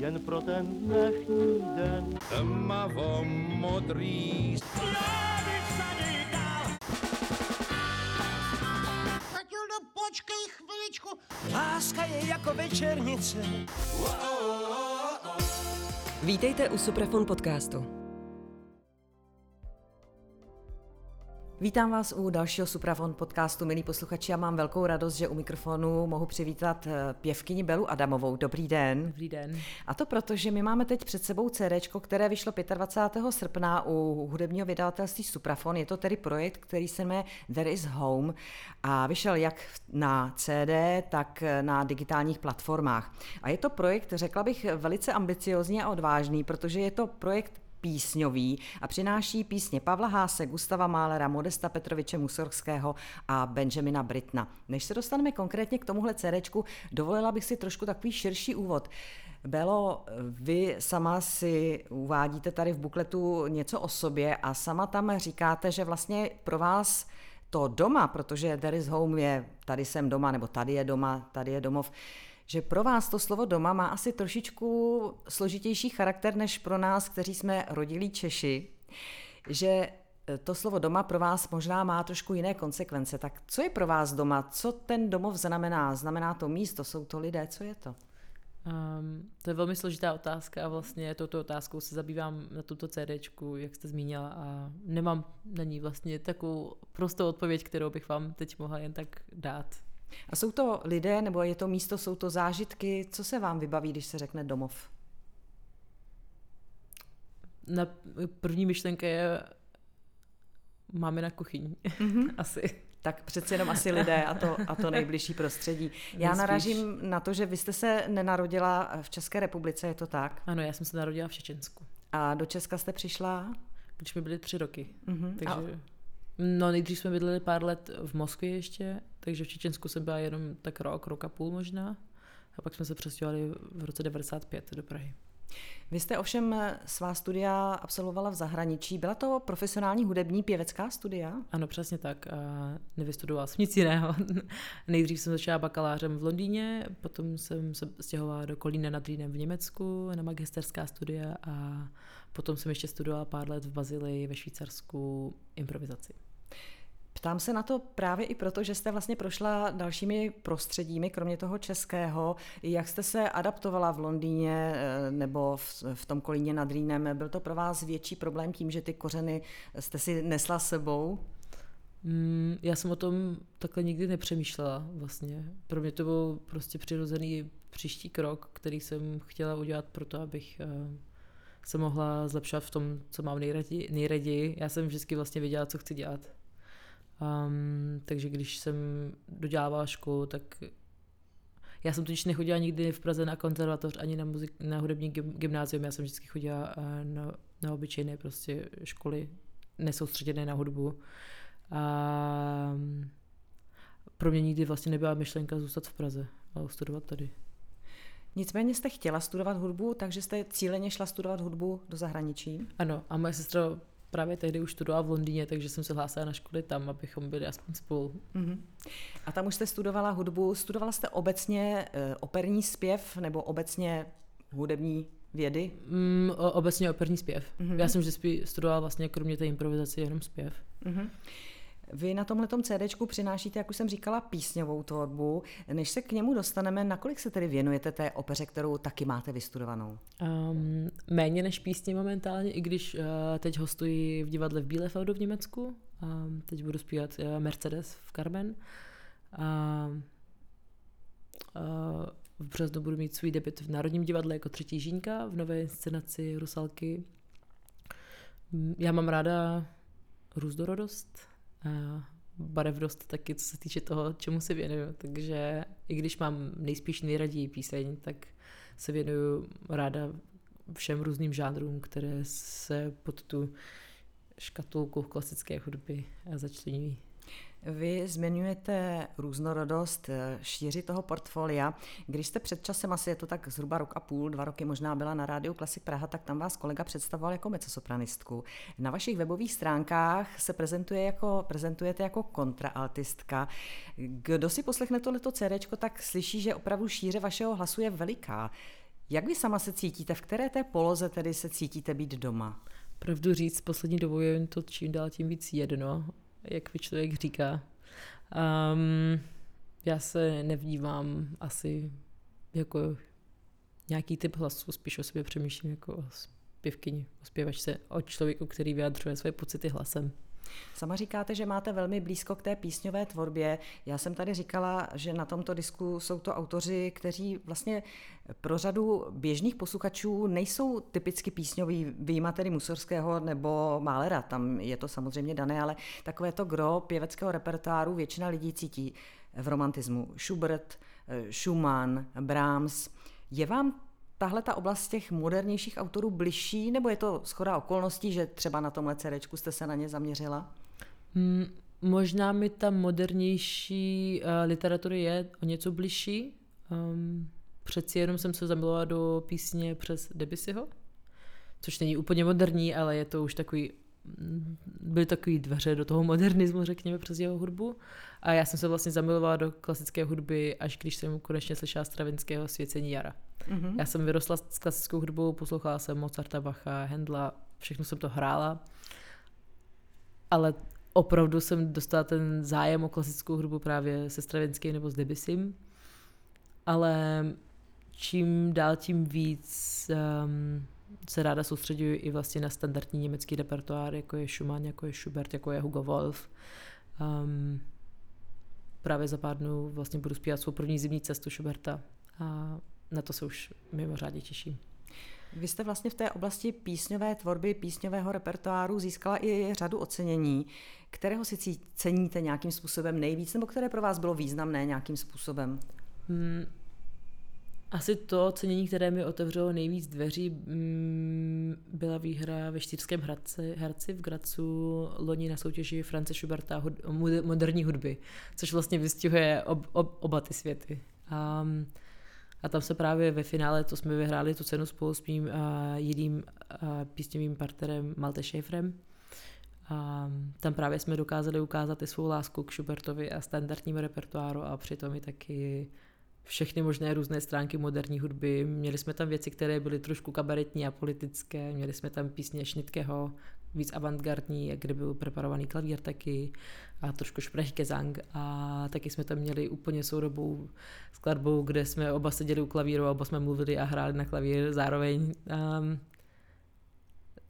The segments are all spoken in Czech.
jen pro ten dnešní den. Tmavo modrý Matildo, počkej chviličku. Láska je jako večernice. Vítejte u Suprafon podcastu. Vítám vás u dalšího Supravon podcastu, milí posluchači. Já mám velkou radost, že u mikrofonu mohu přivítat eh, pěvkyni Belu Adamovou. Dobrý den. Dobrý den. A to proto, že my máme teď před sebou CD, které vyšlo 25. srpna u hudebního vydavatelství Suprafon. Je to tedy projekt, který se jmenuje There is Home a vyšel jak na CD, tak na digitálních platformách. A je to projekt, řekla bych, velice ambiciozní a odvážný, protože je to projekt písňový a přináší písně Pavla Háse, Gustava Málera, Modesta Petroviče Musorského a Benjamina Britna. Než se dostaneme konkrétně k tomuhle CDčku, dovolila bych si trošku takový širší úvod. Belo, vy sama si uvádíte tady v bukletu něco o sobě a sama tam říkáte, že vlastně pro vás to doma, protože there is home je tady jsem doma, nebo tady je doma, tady je domov, že pro vás to slovo doma má asi trošičku složitější charakter než pro nás, kteří jsme rodilí Češi, že e, to slovo doma pro vás možná má trošku jiné konsekvence. Tak co je pro vás doma? Co ten domov znamená? Znamená to místo? Jsou to lidé? Co je to? Um, to je velmi složitá otázka a vlastně touto otázkou se zabývám na tuto CDčku, jak jste zmínila a nemám na ní vlastně takovou prostou odpověď, kterou bych vám teď mohla jen tak dát. A jsou to lidé, nebo je to místo, jsou to zážitky? Co se vám vybaví, když se řekne domov? Na první myšlenka je máme na kuchyni. Mm-hmm. Asi. Tak přeci jenom asi lidé a to, a to nejbližší prostředí. Já narážím na to, že vy jste se nenarodila v České republice, je to tak? Ano, já jsem se narodila v Čečensku. A do Česka jste přišla? Když mi byly tři roky. Mm-hmm. Takže... A No nejdřív jsme bydleli pár let v Moskvě ještě, takže v Čečensku jsem byla jenom tak rok, rok a půl možná. A pak jsme se přestěhovali v roce 95 do Prahy. Vy jste ovšem svá studia absolvovala v zahraničí. Byla to profesionální hudební pěvecká studia? Ano, přesně tak. A nevystudovala jsem nic jiného. Nejdřív jsem začala bakalářem v Londýně, potom jsem se stěhovala do Kolína nad Rýnem v Německu na magisterská studia a potom jsem ještě studovala pár let v Bazilii ve Švýcarsku improvizaci. Ptám se na to právě i proto, že jste vlastně prošla dalšími prostředími, kromě toho českého. Jak jste se adaptovala v Londýně eh, nebo v, v tom Kolíně nad Rýnem? Byl to pro vás větší problém tím, že ty kořeny jste si nesla sebou? Mm, já jsem o tom takhle nikdy nepřemýšlela vlastně. Pro mě to byl prostě přirozený příští krok, který jsem chtěla udělat pro to, abych uh, se mohla zlepšovat v tom, co mám nejraději. Já jsem vždycky vlastně věděla, co chci dělat. Um, takže když jsem dodělávala školu, tak já jsem totiž nechodila nikdy v Praze na konzervatoř ani na, muzik, na hudební gymnázium, já jsem vždycky chodila eh, na, na obyčejné prostě školy, nesoustředěné na hudbu. A pro mě nikdy vlastně nebyla myšlenka zůstat v Praze a studovat tady. Nicméně jste chtěla studovat hudbu, takže jste cíleně šla studovat hudbu do zahraničí? Ano, a moje sestra právě tehdy už studovala v Londýně, takže jsem se hlásila na školy tam, abychom byli aspoň spolu. Mm-hmm. A tam už jste studovala hudbu. Studovala jste obecně e, operní zpěv nebo obecně hudební vědy? Mm, obecně operní zpěv. Mm-hmm. Já jsem vždycky studovala vlastně kromě té improvizace jenom zpěv. Mm-hmm. Vy na tomhle CDčku přinášíte, jak už jsem říkala, písňovou tvorbu. Než se k němu dostaneme, nakolik se tedy věnujete té opeře, kterou taky máte vystudovanou? Um, méně než písně momentálně, i když uh, teď hostuji v divadle v Bielefeldu v Německu. Um, teď budu zpívat uh, Mercedes v Carmen. Uh, v březnu budu mít svůj debit v Národním divadle jako třetí žínka v nové inscenaci Rusalky. Já mám ráda růzdorodost, barevnost taky, co se týče toho, čemu se věnuju. Takže i když mám nejspíš nejraději píseň, tak se věnuju ráda všem různým žánrům, které se pod tu škatulku klasické hudby začlenují. Vy zmiňujete různorodost eh, šíři toho portfolia. Když jste před časem, asi je to tak zhruba rok a půl, dva roky možná byla na rádiu Klasik Praha, tak tam vás kolega představoval jako mezosopranistku. Na vašich webových stránkách se prezentuje jako, prezentujete jako kontraaltistka. Kdo si poslechne tohleto CD, tak slyší, že opravdu šíře vašeho hlasu je veliká. Jak vy sama se cítíte? V které té poloze tedy se cítíte být doma? Pravdu říct, poslední dobou je to čím dál tím víc jedno, jak mi člověk říká. Um, já se nevnímám asi jako nějaký typ hlasu, spíš o sobě přemýšlím jako o zpěvkyni, o zpěvačce, o člověku, který vyjadřuje své pocity hlasem. Sama říkáte, že máte velmi blízko k té písňové tvorbě. Já jsem tady říkala, že na tomto disku jsou to autoři, kteří vlastně pro řadu běžných posluchačů nejsou typicky písňoví, výjima tedy Musorského nebo Málera, tam je to samozřejmě dané, ale takové to gro pěveckého repertoáru většina lidí cítí v romantismu. Schubert, Schumann, Brahms. Je vám tahle ta oblast těch modernějších autorů bližší, nebo je to schoda okolností, že třeba na tomhle CD jste se na ně zaměřila? Hmm, možná mi ta modernější uh, literatura je o něco bližší. Um, přeci jenom jsem se zamilovala do písně přes Debussyho, což není úplně moderní, ale je to už takový byly takový dveře do toho modernismu, řekněme, přes jeho hudbu. A já jsem se vlastně zamilovala do klasické hudby, až když jsem konečně slyšela Stravinského Svěcení jara. Mm-hmm. Já jsem vyrostla s klasickou hudbou, poslouchala jsem Mozarta, Bacha, Hendla, všechno jsem to hrála. Ale opravdu jsem dostala ten zájem o klasickou hudbu právě se Stravinským nebo s Debussym. Ale čím dál tím víc um, se ráda soustředuji i vlastně na standardní německý repertoár, jako je Schumann, jako je Schubert, jako je Hugo Wolf. Um, právě za pár dnů vlastně budu zpívat svou první zimní cestu Schuberta a na to se už mimořádně těším. Vy jste vlastně v té oblasti písňové tvorby, písňového repertoáru získala i řadu ocenění. Kterého si ceníte nějakým způsobem nejvíc, nebo které pro vás bylo významné nějakým způsobem? Hmm, asi to ocenění, které mi otevřelo nejvíc dveří, mm, byla výhra ve Štýrském Hradci, Hradci v Gracu loni na soutěži France Schuberta hud, moderní hudby, což vlastně vystihuje ob, ob, oba ty světy. A, a tam se právě ve finále, to jsme vyhráli tu cenu spolu s mým uh, jiným uh, písňovým partnerem Malte Schaeferem. A tam právě jsme dokázali ukázat i svou lásku k Schubertovi a standardnímu repertoáru a přitom i taky všechny možné různé stránky moderní hudby. Měli jsme tam věci, které byly trošku kabaretní a politické, měli jsme tam písně Šnitkého, víc avantgardní, kde byl preparovaný klavír taky a trošku Sprechgesang a taky jsme tam měli úplně soudobou skladbu, kde jsme oba seděli u klavíru a oba jsme mluvili a hráli na klavír zároveň. Um,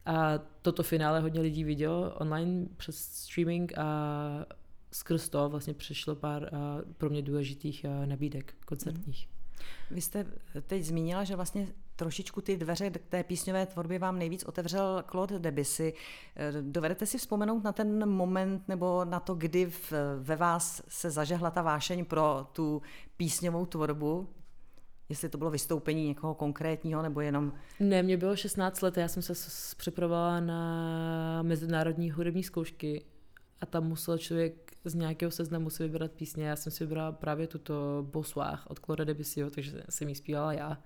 a toto finále hodně lidí vidělo online přes streaming a skrz to vlastně přišlo pár uh, pro mě důležitých uh, nabídek koncertních. Vy jste teď zmínila, že vlastně trošičku ty dveře k té písňové tvorbě vám nejvíc otevřel Claude Debussy. Eh, dovedete si vzpomenout na ten moment nebo na to, kdy v, ve vás se zažehla ta vášeň pro tu písňovou tvorbu? Jestli to bylo vystoupení někoho konkrétního nebo jenom... Ne, mě bylo 16 let, já jsem se připravovala na mezinárodní hudební zkoušky a tam musel člověk z nějakého seznamu si vybrat písně. Já jsem si vybrala právě tuto Bonsoir od Claude Debussyho, takže jsem ji zpívala já.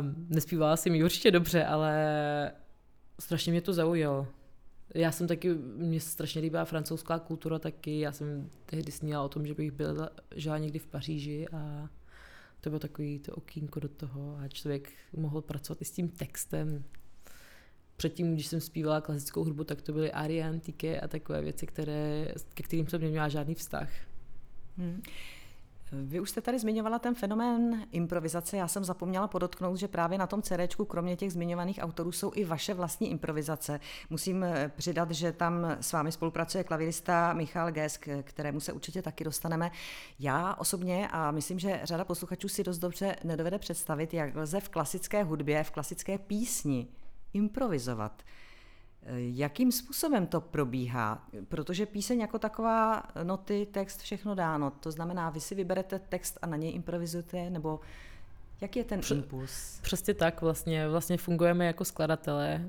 Um, nespívala jsem ji určitě dobře, ale strašně mě to zaujalo. Já jsem taky, mě strašně líbila francouzská kultura taky, já jsem tehdy sníla o tom, že bych byla žila někdy v Paříži a to bylo takový to okýnko do toho a člověk mohl pracovat i s tím textem, předtím, když jsem zpívala klasickou hudbu, tak to byly arie antiky a takové věci, které, ke kterým jsem neměla žádný vztah. Hmm. Vy už jste tady zmiňovala ten fenomén improvizace. Já jsem zapomněla podotknout, že právě na tom CDčku, kromě těch zmiňovaných autorů, jsou i vaše vlastní improvizace. Musím eh, přidat, že tam s vámi spolupracuje klavirista Michal Gesk, kterému se určitě taky dostaneme. Já osobně a myslím, že řada posluchačů si dost dobře nedovede představit, jak lze v klasické hudbě, v klasické písni improvizovat. Jakým způsobem to probíhá? Protože píseň jako taková, noty, text, všechno dáno. To znamená, vy si vyberete text a na něj improvizujete, nebo jak je ten Pře- impuls? Přesně tak, vlastně, vlastně fungujeme jako skladatelé.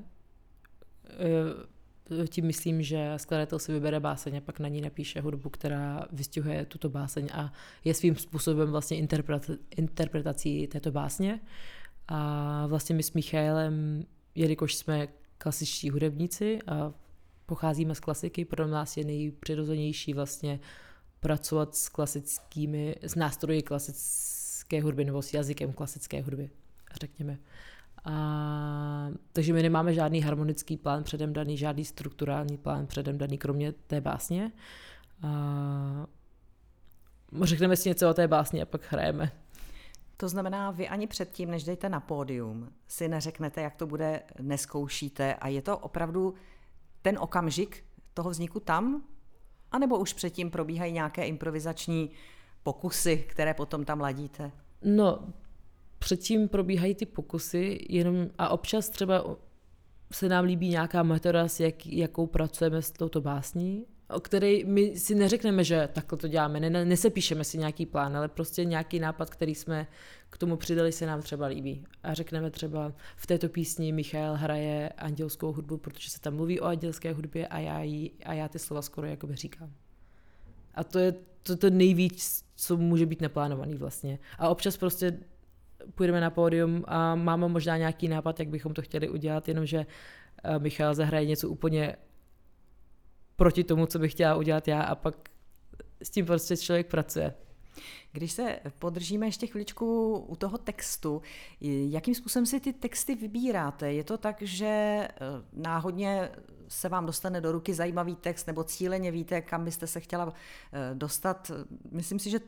E, tím myslím, že skladatel si vybere báseň a pak na ní napíše hudbu, která vystihuje tuto báseň a je svým způsobem vlastně interpretací této básně. A vlastně my s Michaelem jelikož jsme klasičtí hudebníci a pocházíme z klasiky, pro nás je nejpřirozenější vlastně pracovat s klasickými, s nástroji klasické hudby nebo s jazykem klasické hudby. řekněme. A, takže my nemáme žádný harmonický plán předem daný, žádný strukturální plán předem daný, kromě té básně. A, řekneme si něco o té básni a pak hrajeme. To znamená, vy ani předtím, než jdete na pódium, si neřeknete, jak to bude, neskoušíte a je to opravdu ten okamžik toho vzniku tam? A nebo už předtím probíhají nějaké improvizační pokusy, které potom tam ladíte? No, předtím probíhají ty pokusy, jenom a občas třeba se nám líbí nějaká metoda, s jak, jakou pracujeme s touto básní, o které my si neřekneme, že takhle to děláme, ne, nesepíšeme si nějaký plán, ale prostě nějaký nápad, který jsme k tomu přidali, se nám třeba líbí. A řekneme třeba, v této písni Michal hraje andělskou hudbu, protože se tam mluví o andělské hudbě a já, jí, a já ty slova skoro jakoby říkám. A to je to, to nejvíc, co může být neplánovaný vlastně. A občas prostě půjdeme na pódium a máme možná nějaký nápad, jak bychom to chtěli udělat, jenomže eh, Michal zahraje něco úplně proti tomu, co bych chtěla udělat já a pak s tím prostě člověk pracuje. Když se podržíme ještě chviličku u toho textu, jakým způsobem si ty texty vybíráte? Je to tak, že eh, náhodně se vám dostane do ruky zajímavý text nebo cíleně víte, kam byste se chtěla eh, dostat? Myslím si, že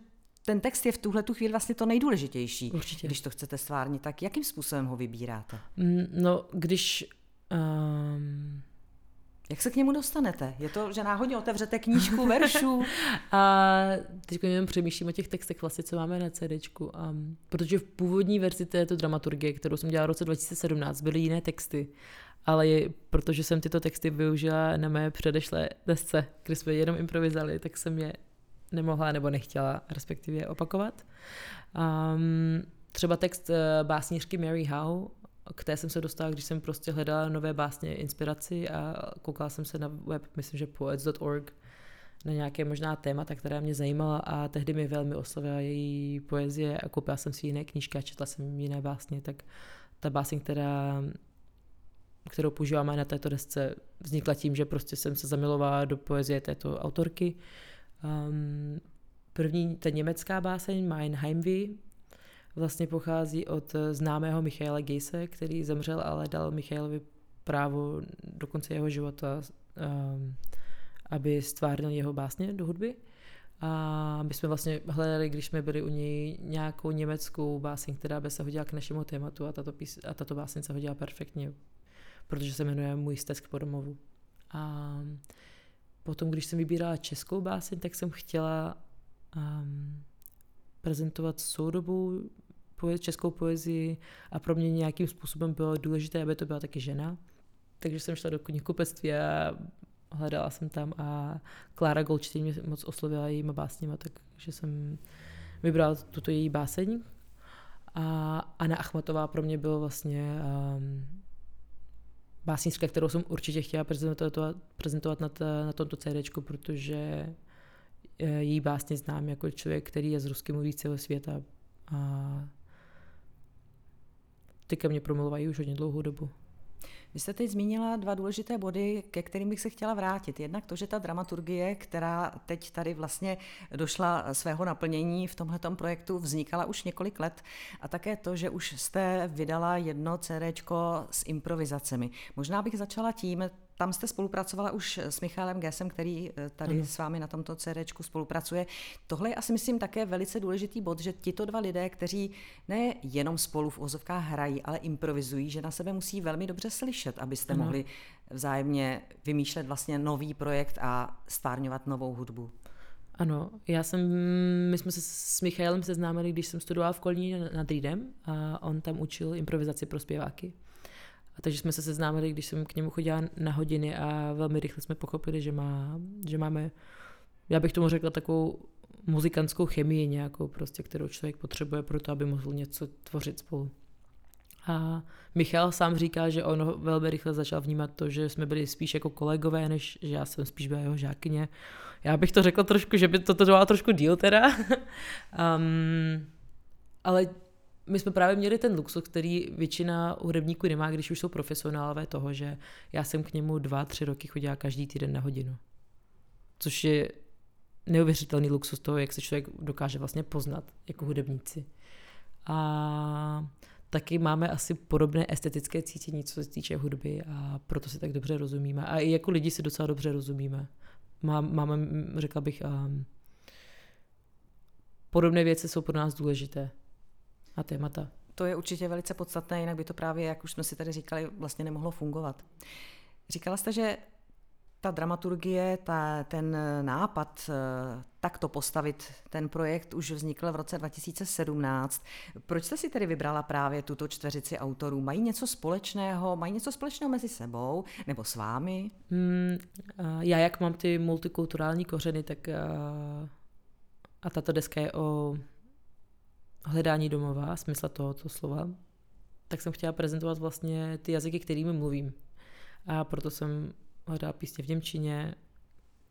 ten text je v tuhle tu chvíli vlastně to nejdůležitější, Určitě. když to chcete stvárnit. Tak jakým způsobem ho vybíráte? Mm, no, když... Um... Jak se k němu dostanete? Je to, že náhodně otevřete knížku veršů? a teď jenom přemýšlím o těch textech vlastně, co máme na CDčku. Um, protože v původní verzi této dramaturgie, kterou jsem dělala v roce 2017, byly jiné texty. Ale je, protože jsem tyto texty využila na mé předešlé desce, kde jsme jenom improvizali, tak jsem je nemohla nebo nechtěla respektive opakovat. Um, třeba text uh, básnířky Mary Howe, k té jsem se dostala, když jsem prostě hledala nové básně, inspiraci a koukala jsem se na web, myslím, že poets.org, na nějaké možná témata, která mě zajímala a tehdy mi velmi oslovila její poezie a koupila jsem si jiné knížky a četla jsem jiné básně, tak ta báseň, která, kterou používáme na této desce, vznikla tím, že prostě jsem se zamilovala do poezie této autorky. Um, první, ta německá báseň Mein Heimweh vlastně pochází od známého Michaela Geise, který zemřel, ale dal Michailovi právo do konce jeho života, um, aby stvárnil jeho básně do hudby. A my jsme vlastně hledali, když jsme byli u něj, nějakou německou báseň, která by se hodila k našemu tématu a tato, pís, a tato báseň se hodila perfektně, protože se jmenuje Můj stesk po domovu. A Potom, když jsem vybírala českou báseň, tak jsem chtěla um, prezentovat soudobou poe- českou poezii a pro mě nějakým způsobem bylo důležité, aby to byla taky žena. Takže jsem šla do knihkupectví a hledala jsem tam a Klára Golčtýn mě moc oslovila jejíma básněma, takže jsem vybrala tuto její báseň. A Anna Achmatová pro mě bylo vlastně um, básnička, kterou jsem určitě chtěla prezentovat, prezentovat na, ta, na tomto CD, protože eh, její básně znám jako člověk, který je z rusky mluví celého světa a ty ke mně promluvají už hodně dlouhou dobu. Vy jste teď zmínila dva důležité body, ke kterým bych se chtěla vrátit. Jednak to, že ta dramaturgie, která teď tady vlastně došla svého naplnění v tomhletom projektu, vznikala už několik let a také to, že už jste vydala jedno CD s improvizacemi. Možná bych začala tím, tam jste spolupracovala už s Michalem Gesem, který eh, tady ano. s vámi na tomto CD spolupracuje. Tohle je asi, myslím, také velice důležitý bod, že tito dva lidé, kteří ne jenom spolu v ozovkách hrají, ale improvizují, že na sebe musí velmi dobře slyšet, abyste ano. mohli vzájemně vymýšlet vlastně nový projekt a stvárňovat novou hudbu. Ano, já jsem, my jsme se s Michailem seznámili, když jsem studovala v Kolní nad Rýdem a on tam učil improvizaci pro zpěváky. A takže jsme se seznámili, když jsem k němu chodila na hodiny a velmi rychle jsme pochopili, že, má, že máme, já bych tomu řekla, takovou muzikantskou chemii nějakou, prostě, kterou člověk potřebuje pro to, aby mohl něco tvořit spolu. A Michal sám říká, že on velmi rychle začal vnímat to, že jsme byli spíš jako kolegové, než že já jsem spíš byla jeho žákyně. Já bych to řekla trošku, že by to trvalo trošku díl teda. um, ale my jsme právě měli ten luxus, který většina hudebníků nemá, když už jsou profesionálové toho, že já jsem k němu dva, tři roky chodila každý týden na hodinu. Což je neuvěřitelný luxus toho, jak se člověk dokáže vlastně poznat jako hudebníci. A taky máme asi podobné estetické cítění, co se týče hudby a proto si tak dobře rozumíme. A i jako lidi si docela dobře rozumíme. Má, máme, řekla bych, um, podobné věci jsou pro nás důležité a témata. To je určitě velice podstatné, jinak by to právě, jak už jsme si tady říkali, vlastně nemohlo fungovat. Říkala jste, že ta dramaturgie, ta, ten nápad eh, takto postavit ten projekt už vznikl v roce 2017. Proč jste si tedy vybrala právě tuto čtveřici autorů? Mají něco společného? Mají něco společného mezi sebou? Nebo s vámi? Hmm, já jak mám ty multikulturální kořeny, tak a, a tato deska je o hledání domova, smysl tohoto slova, tak jsem chtěla prezentovat vlastně ty jazyky, kterými mluvím. A proto jsem hledala písně v Němčině,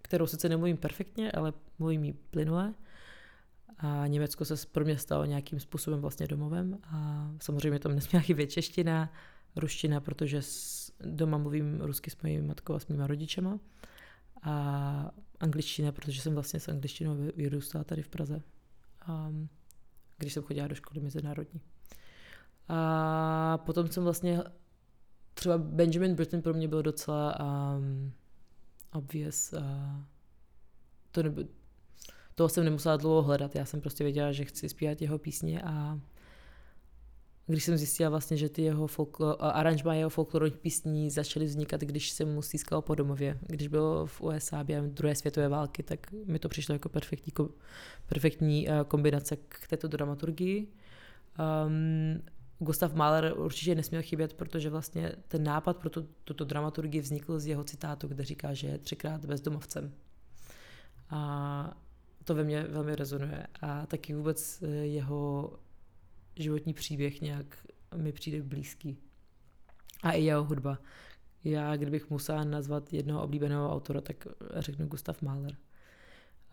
kterou sice nemluvím perfektně, ale mluvím ji plynule. A Německo se pro mě stalo nějakým způsobem vlastně domovem. A samozřejmě tam nesměla chybět čeština, ruština, protože doma mluvím rusky s mojí matkou a s mýma rodičema. A angličtina, protože jsem vlastně s angličtinou vyrůstala tady v Praze. A když jsem chodila do školy mezinárodní. A potom jsem vlastně třeba Benjamin Britten pro mě byl docela um, obvious. Uh, to nebo, toho jsem nemusela dlouho hledat, já jsem prostě věděla, že chci zpívat jeho písně a když jsem zjistila vlastně, že ty jeho folklor, aranžma jeho folklorních písní začaly vznikat, když jsem mu stýskal po domově. Když bylo v USA během druhé světové války, tak mi to přišlo jako perfektní, perfektní kombinace k této dramaturgii. Um, Gustav Mahler určitě nesměl chybět, protože vlastně ten nápad pro tu, tuto dramaturgii vznikl z jeho citátu, kde říká, že je třikrát bezdomovcem. A to ve mně velmi rezonuje. A taky vůbec eh, jeho životní příběh nějak mi přijde blízký. A i jeho hudba. Já, kdybych musela nazvat jednoho oblíbeného autora, tak řeknu Gustav Mahler.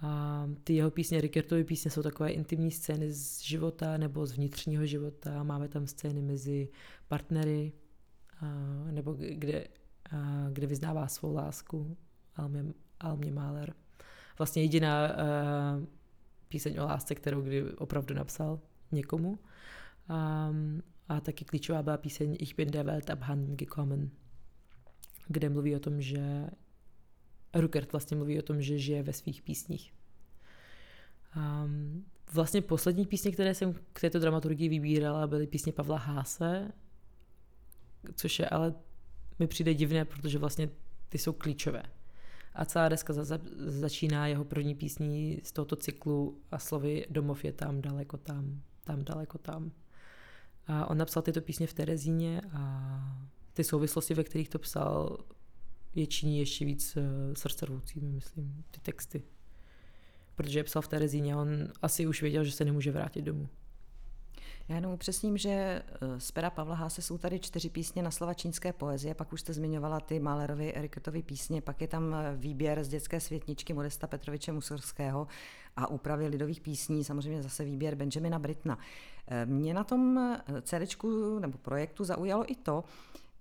A ty jeho písně, Rickertovy písně jsou takové intimní scény z života nebo z vnitřního života. Máme tam scény mezi partnery, a, nebo kde, a, kde vyznává svou lásku Almě, Almě Mahler. Vlastně jediná a, píseň o lásce, kterou kdy opravdu napsal někomu. A, a taky klíčová byla píseň Ich bin der Welt abhanden gekommen, kde mluví o tom, že Rukert vlastně mluví o tom, že žije ve svých písních. Um, vlastně poslední písně, které jsem k této dramaturgii vybírala, byly písně Pavla Háse, což je ale mi přijde divné, protože vlastně ty jsou klíčové. A celá deska za, začíná jeho první písní z tohoto cyklu a slovy Domov je tam, daleko tam, tam, daleko tam. A on napsal tyto písně v Terezíně a ty souvislosti, ve kterých to psal, je činí ještě víc uh, srdcervoucími, myslím, ty texty. Protože je psal v Terezíně, on asi už věděl, že se nemůže vrátit domů. Já jenom upřesním, že eh, z pera Pavla Háse jsou tady čtyři písně na slova čínské poezie, pak už jste zmiňovala ty Malerovy, Eriketovy písně, pak je tam eh, výběr z dětské světničky Modesta Petroviče Musorského a úpravy lidových písní, samozřejmě zase výběr Benjamina Britna. Mě na tom CDčku nebo projektu zaujalo i to,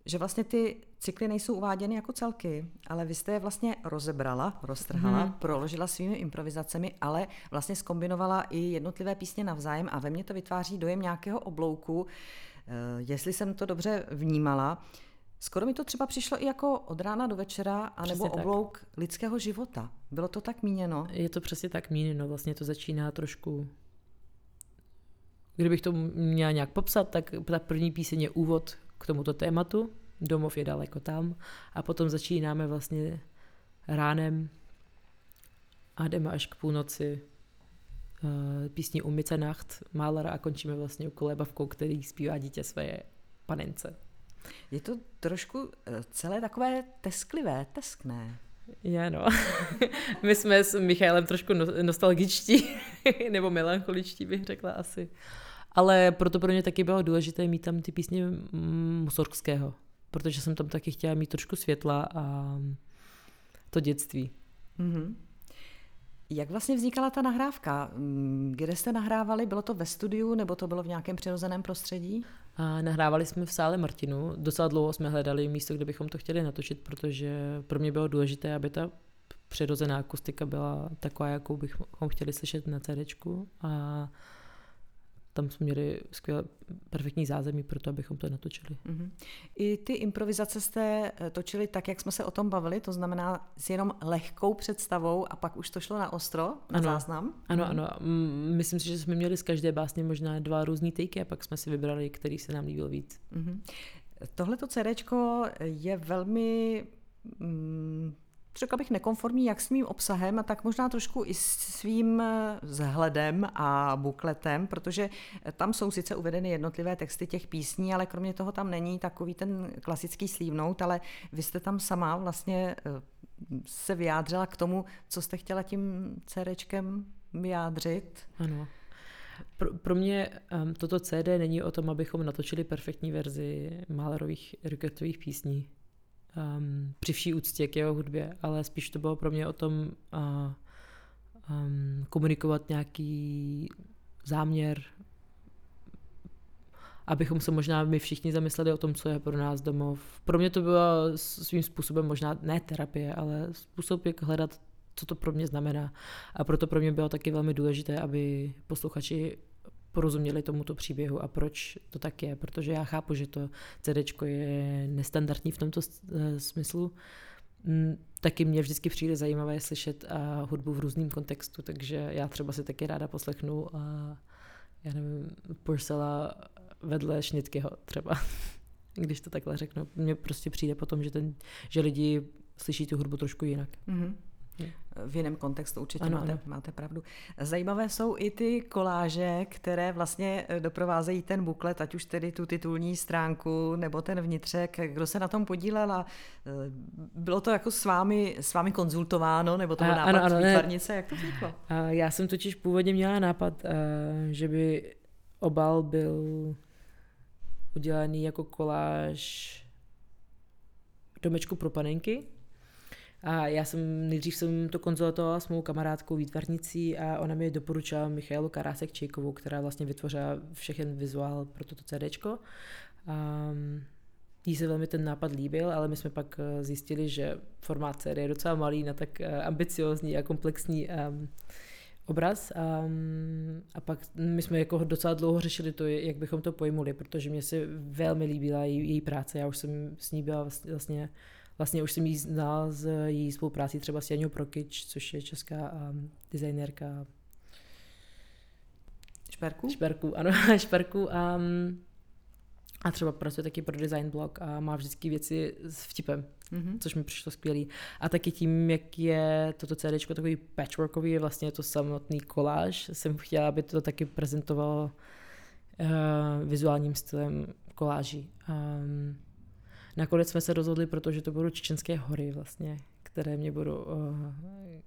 že vlastně ty cykly nejsou uváděny jako celky, ale vy jste je vlastně rozebrala, roztrhala, hmm. proložila svými improvizacemi, ale vlastně skombinovala i jednotlivé písně navzájem a ve mně to vytváří dojem nějakého oblouku, eh, jestli jsem to dobře vnímala. Skoro mi to třeba přišlo i jako od rána do večera, anebo přesně oblouk tak. lidského života. Bylo to tak míněno? Je to přesně tak míněno, vlastně to začíná trošku Kdybych to měla nějak popsat, tak ta první píseň je úvod k tomuto tématu. Domov je daleko tam. A potom začínáme vlastně ránem a jdeme až k půlnoci uh, písní Umice Nacht Málera a končíme vlastně u kolébavkou, který zpívá dítě své panence. Je to trošku eh, celé takové tesklivé, teskné. Já no. My jsme s Michailem trošku no, nostalgičtí, nebo melancholičtí bych řekla asi. Ale proto pro mě taky bylo důležité mít tam ty písně Musorgského, protože jsem tam taky chtěla mít trošku světla a to dětství. Mm-hmm. Jak vlastně vznikala ta nahrávka? Mm, kde jste nahrávali? Bylo to ve studiu nebo to bylo v nějakém přirozeném prostředí? A nahrávali jsme v sále Martinu. Docela dlouho jsme hledali místo, kde bychom to chtěli natočit, protože pro mě bylo důležité, aby ta přirozená akustika byla taková, jakou bychom chtěli slyšet na CD. A tam jsme měli skvělé, perfektní zázemí pro to, abychom to natočili. Mm-hmm. I ty improvizace jste eh, točili tak, jak jsme se o tom bavili, to znamená s jenom lehkou představou a pak už to šlo na ostro, na ano, záznam? Ano, ano. Myslím si, že jsme měli z každé básně možná dva různý takey a pak jsme si vybrali, který se nám líbil víc. Mm-hmm. Tohleto CDčko je velmi mm, řekla bych, nekonformní jak s mým obsahem, a tak možná trošku i svým eh, vzhledem a bukletem, protože tam jsou sice uvedeny jednotlivé texty těch písní, ale kromě toho tam není takový ten klasický slívnout, ale vy jste tam sama vlastně eh, se vyjádřila k tomu, co jste chtěla tím CDčkem vyjádřit. Ano. Pro, pro mě um, toto CD není o tom, abychom natočili perfektní verzi Mahlerových rocketových písní um, při vší úctě k jeho hudbě, ale spíš to bylo pro mě o tom uh, um, komunikovat nějaký záměr, abychom se možná my všichni zamysleli o tom, co je pro nás domov. Pro mě to byla svým způsobem možná ne terapie, ale způsob, jak hledat, co to pro mě znamená. A proto pro mě bylo taky velmi důležité, aby posluchači porozuměli tomuto příběhu a proč to tak je, protože já chápu, že to CD je nestandardní v tomto eh, smyslu. Mm, taky mě vždycky přijde zajímavé slyšet hudbu v různém kontextu, takže já třeba si taky ráda poslechnu a já nevím, Purcella vedle Šnitkyho třeba, když to takhle řeknu. Mně prostě přijde potom, že, ten, že lidi slyší tu hudbu trošku jinak. Mm-hmm v jiném kontextu, určitě ano, máte, ano. máte pravdu. Zajímavé jsou i ty koláže, které vlastně eh, doprovázejí ten buklet, ať už tedy tu titulní stránku nebo ten vnitřek. Kdo se na tom podílel a eh, bylo to jako s vámi, s vámi konzultováno, nebo to byl nápad ano, ano, výtvarnice, jak to vzniklo? Já jsem totiž původně měla nápad, eh, že by obal byl udělaný jako koláž domečku pro panenky, a já jsem nejdřív jsem to konzultovala s mou kamarádkou výtvarnicí a ona mi doporučila Michailu Karásek Čejkovou, která vlastně vytvořila všechen vizuál pro toto CDčko. A jí se velmi ten nápad líbil, ale my jsme pak eh, zjistili, že formát CD je docela malý na tak eh, ambiciozní a komplexní um, obraz a, a pak my jsme jako docela dlouho řešili to, jak bychom to pojmuli, protože mě se velmi líbila její, její práce, já už jsem s ní byla vlastně, vlastně Vlastně už jsem jí znal z její spolupráci třeba s Janou Prokyč, což je česká um, designérka Šperku? Šperku, ano, šperku. Um, a třeba pracuje taky pro design blog a má vždycky věci s vtipem, mm-hmm. což mi přišlo skvělý. A taky tím, jak je toto CD takový patchworkový, je vlastně to samotný koláž, jsem chtěla, aby to taky prezentovalo uh, vizuálním stylem koláží. Um, Nakonec jsme se rozhodli, protože to budou Čečenské hory vlastně, které mě budou, eh,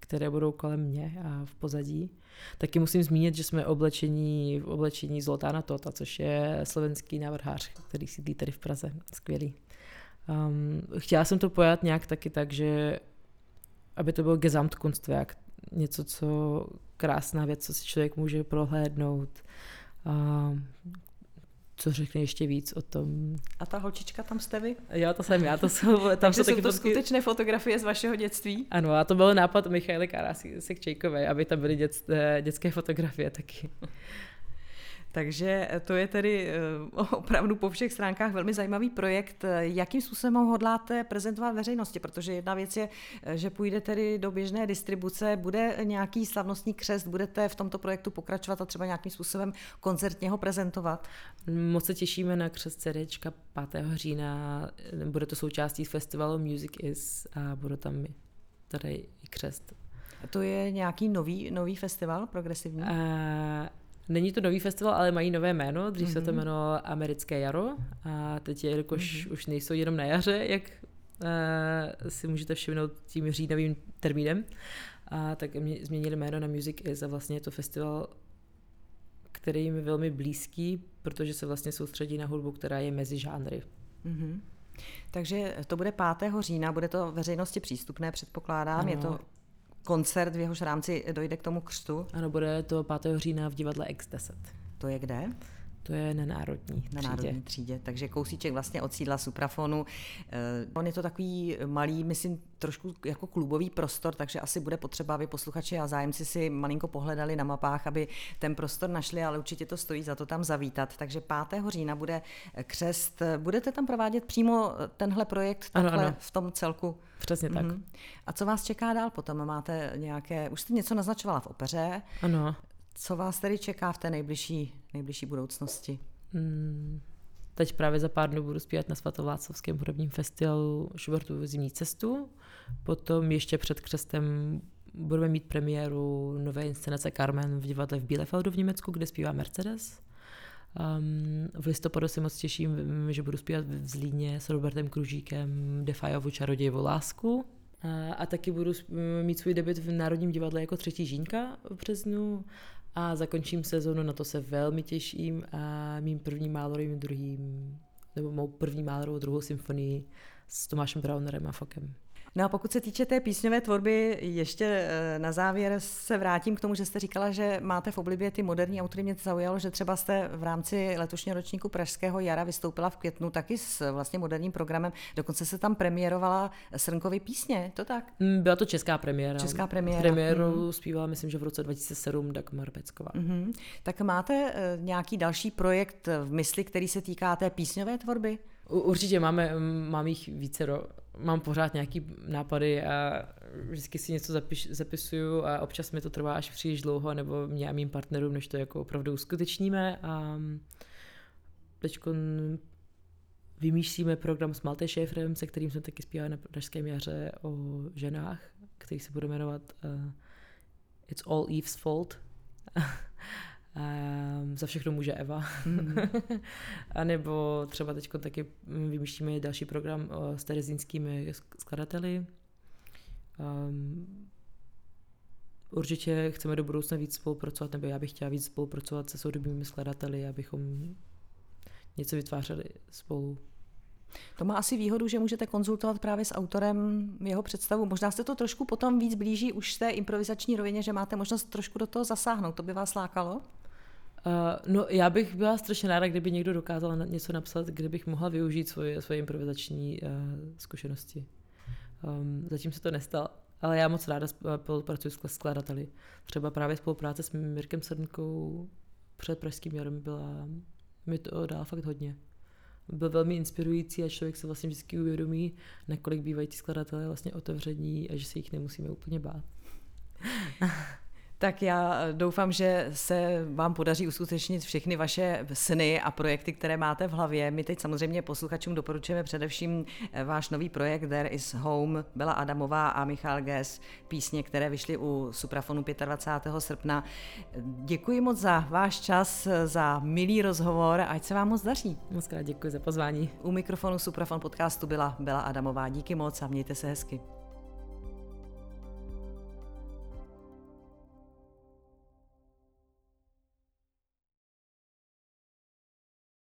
které budou kolem mě a v pozadí. Taky musím zmínit, že jsme oblečení v oblečení Zoltána Tota, což je slovenský návrhář, který sídlí tady v Praze. Skvělý. Um, chtěla jsem to pojat nějak taky tak, že aby to byl Gesamtkunstwerk, něco, co krásná věc, co si člověk může prohlédnout, uh, co řekne ještě víc o tom. A ta holčička tam jste vy? Jo, to jsem já, to jsou, tam Takže jsou taky to fotky... skutečné fotografie z vašeho dětství? Ano, a to byl nápad Michaily Karásy Sekčejkové, aby tam byly dět, eh, dětské fotografie taky. Takže to je tedy eh, opravdu po všech stránkách velmi zajímavý projekt. Jakým způsobem ho hodláte prezentovat veřejnosti? Protože jedna věc je, eh, že půjde tedy do běžné distribuce, bude nějaký slavnostní křest, budete v tomto projektu pokračovat a třeba nějakým způsobem koncertně ho prezentovat? Moc se těšíme na křest CDčka 5. října. Bude to součástí festivalu Music Is a bude tam tady i křest. To je nějaký nový, nový festival progresivní? Uh, Není to nový festival, ale mají nové jméno. Dřív mm-hmm. se to mhm. jmenovalo Americké jaro a teď, jelikož mm-hmm. už nejsou jenom na jaře, jak uh, si můžete všimnout tím říjnovým termínem, a tak mě, změnili jméno na Music Is a vlastně je to festival, který je mi velmi blízký, protože se vlastně soustředí na hudbu, která je mezi žánry. Mm-hmm. Takže to bude 5. října, bude to veřejnosti přístupné, předpokládám. Ano. Je to koncert, v jehož rámci dojde k tomu křtu? Ano, bude to 5. října v divadle X10. To je kde? To je na národní na třídě. národní třídě. Takže kousíček vlastně od sídla Suprafonu. Eh, On je to takový malý, myslím, trošku jako klubový prostor, takže asi bude potřeba, aby posluchači a zájemci si malinko pohledali na mapách, aby ten prostor našli, ale určitě to stojí za to tam zavítat. Takže 5. října bude křest. Budete tam provádět přímo tenhle projekt Ano, takhle ano. v tom celku? Přesně tak. Mhm. A co vás čeká dál potom? Máte nějaké, už jste něco naznačovala v opeře, Ano. co vás tedy čeká v té nejbližší, nejbližší budoucnosti? Mm, teď právě za pár dnů budu zpívat na Svatováclavském hudebním festivalu Schubertovu zimní cestu. Potom ještě před křestem budeme mít premiéru nové inscenace Carmen v divadle v Bielefeldu v Německu, kde zpívá Mercedes. Um, v listopadu se moc těším, že budu zpívat v Zlíně s Robertem Kružíkem Defajovu čarodějovou lásku. A, a taky budu mít svůj debut v Národním divadle jako třetí žínka v březnu a zakončím sezonu, na to se velmi těším a mým prvním málorovým druhým, nebo mou první málorovou druhou symfonii s Tomášem Braunerem a Fokem. No a pokud se týče té písňové tvorby, ještě eh, na závěr se vrátím k tomu, že jste říkala, že máte v oblibě ty moderní autory. Mě zaujalo, že třeba jste v rámci letošního ročníku Pražského jara vystoupila v květnu taky s vlastně moderním programem. Dokonce se tam premiérovala Srnkovy písně, to tak? Mm, Byla to česká premiéra. Česká premiéra. Premiéru zpívala, myslím, že v roce 2007 Dagmar Pecková. Mhm. Tak máte eh, nějaký další projekt v mysli, který se týká té písňové tvorby? Určitě máme, mám jich více, mám pořád nějaký nápady a vždycky si něco zapiš, zapisuju a občas mi to trvá až příliš dlouho, nebo mě a mým partnerům, než to jako opravdu uskutečníme a teď vymýšlíme program s Malte Šéfrem, se kterým jsme taky zpívali na Pražském jaře o ženách, který se bude jmenovat uh, It's All Eve's Fault. Um, za všechno může Eva. Mm. a nebo třeba teď taky vymýšlíme další program uh, s terezínskými skladateli. Um, určitě chceme do budoucna víc spolupracovat, nebo já bych chtěla víc spolupracovat se soudobými skladateli, abychom něco vytvářeli spolu. To má asi výhodu, že můžete konzultovat právě s autorem jeho představu. Možná se to trošku potom víc blíží už té improvizační rovině, že máte možnost trošku do toho zasáhnout. To by vás lákalo? Uh, no, já bych byla strašně ráda, kdyby někdo dokázal něco napsat, kde bych mohla využít svoje, svoje improvizační uh, zkušenosti. Um, zatím se to nestalo, ale já moc ráda spolupracuji s skladateli. Třeba právě spolupráce s Mirkem Srnkou před Pražským jarem byla, mi to dala fakt hodně. Byl velmi inspirující a člověk se vlastně vždycky uvědomí, nakolik bývají ti skladatelé vlastně otevření a že se jich nemusíme úplně bát. Tak já doufám, že se vám podaří uskutečnit všechny vaše sny a projekty, které máte v hlavě. My teď samozřejmě posluchačům doporučujeme především váš nový projekt There is Home, Bela Adamová a Michal Ges, písně, které vyšly u Suprafonu 25. srpna. Děkuji moc za váš čas, za milý rozhovor, ať se vám moc daří. Moc krát děkuji za pozvání. U mikrofonu Suprafon podcastu byla Bela Adamová. Díky moc a mějte se hezky.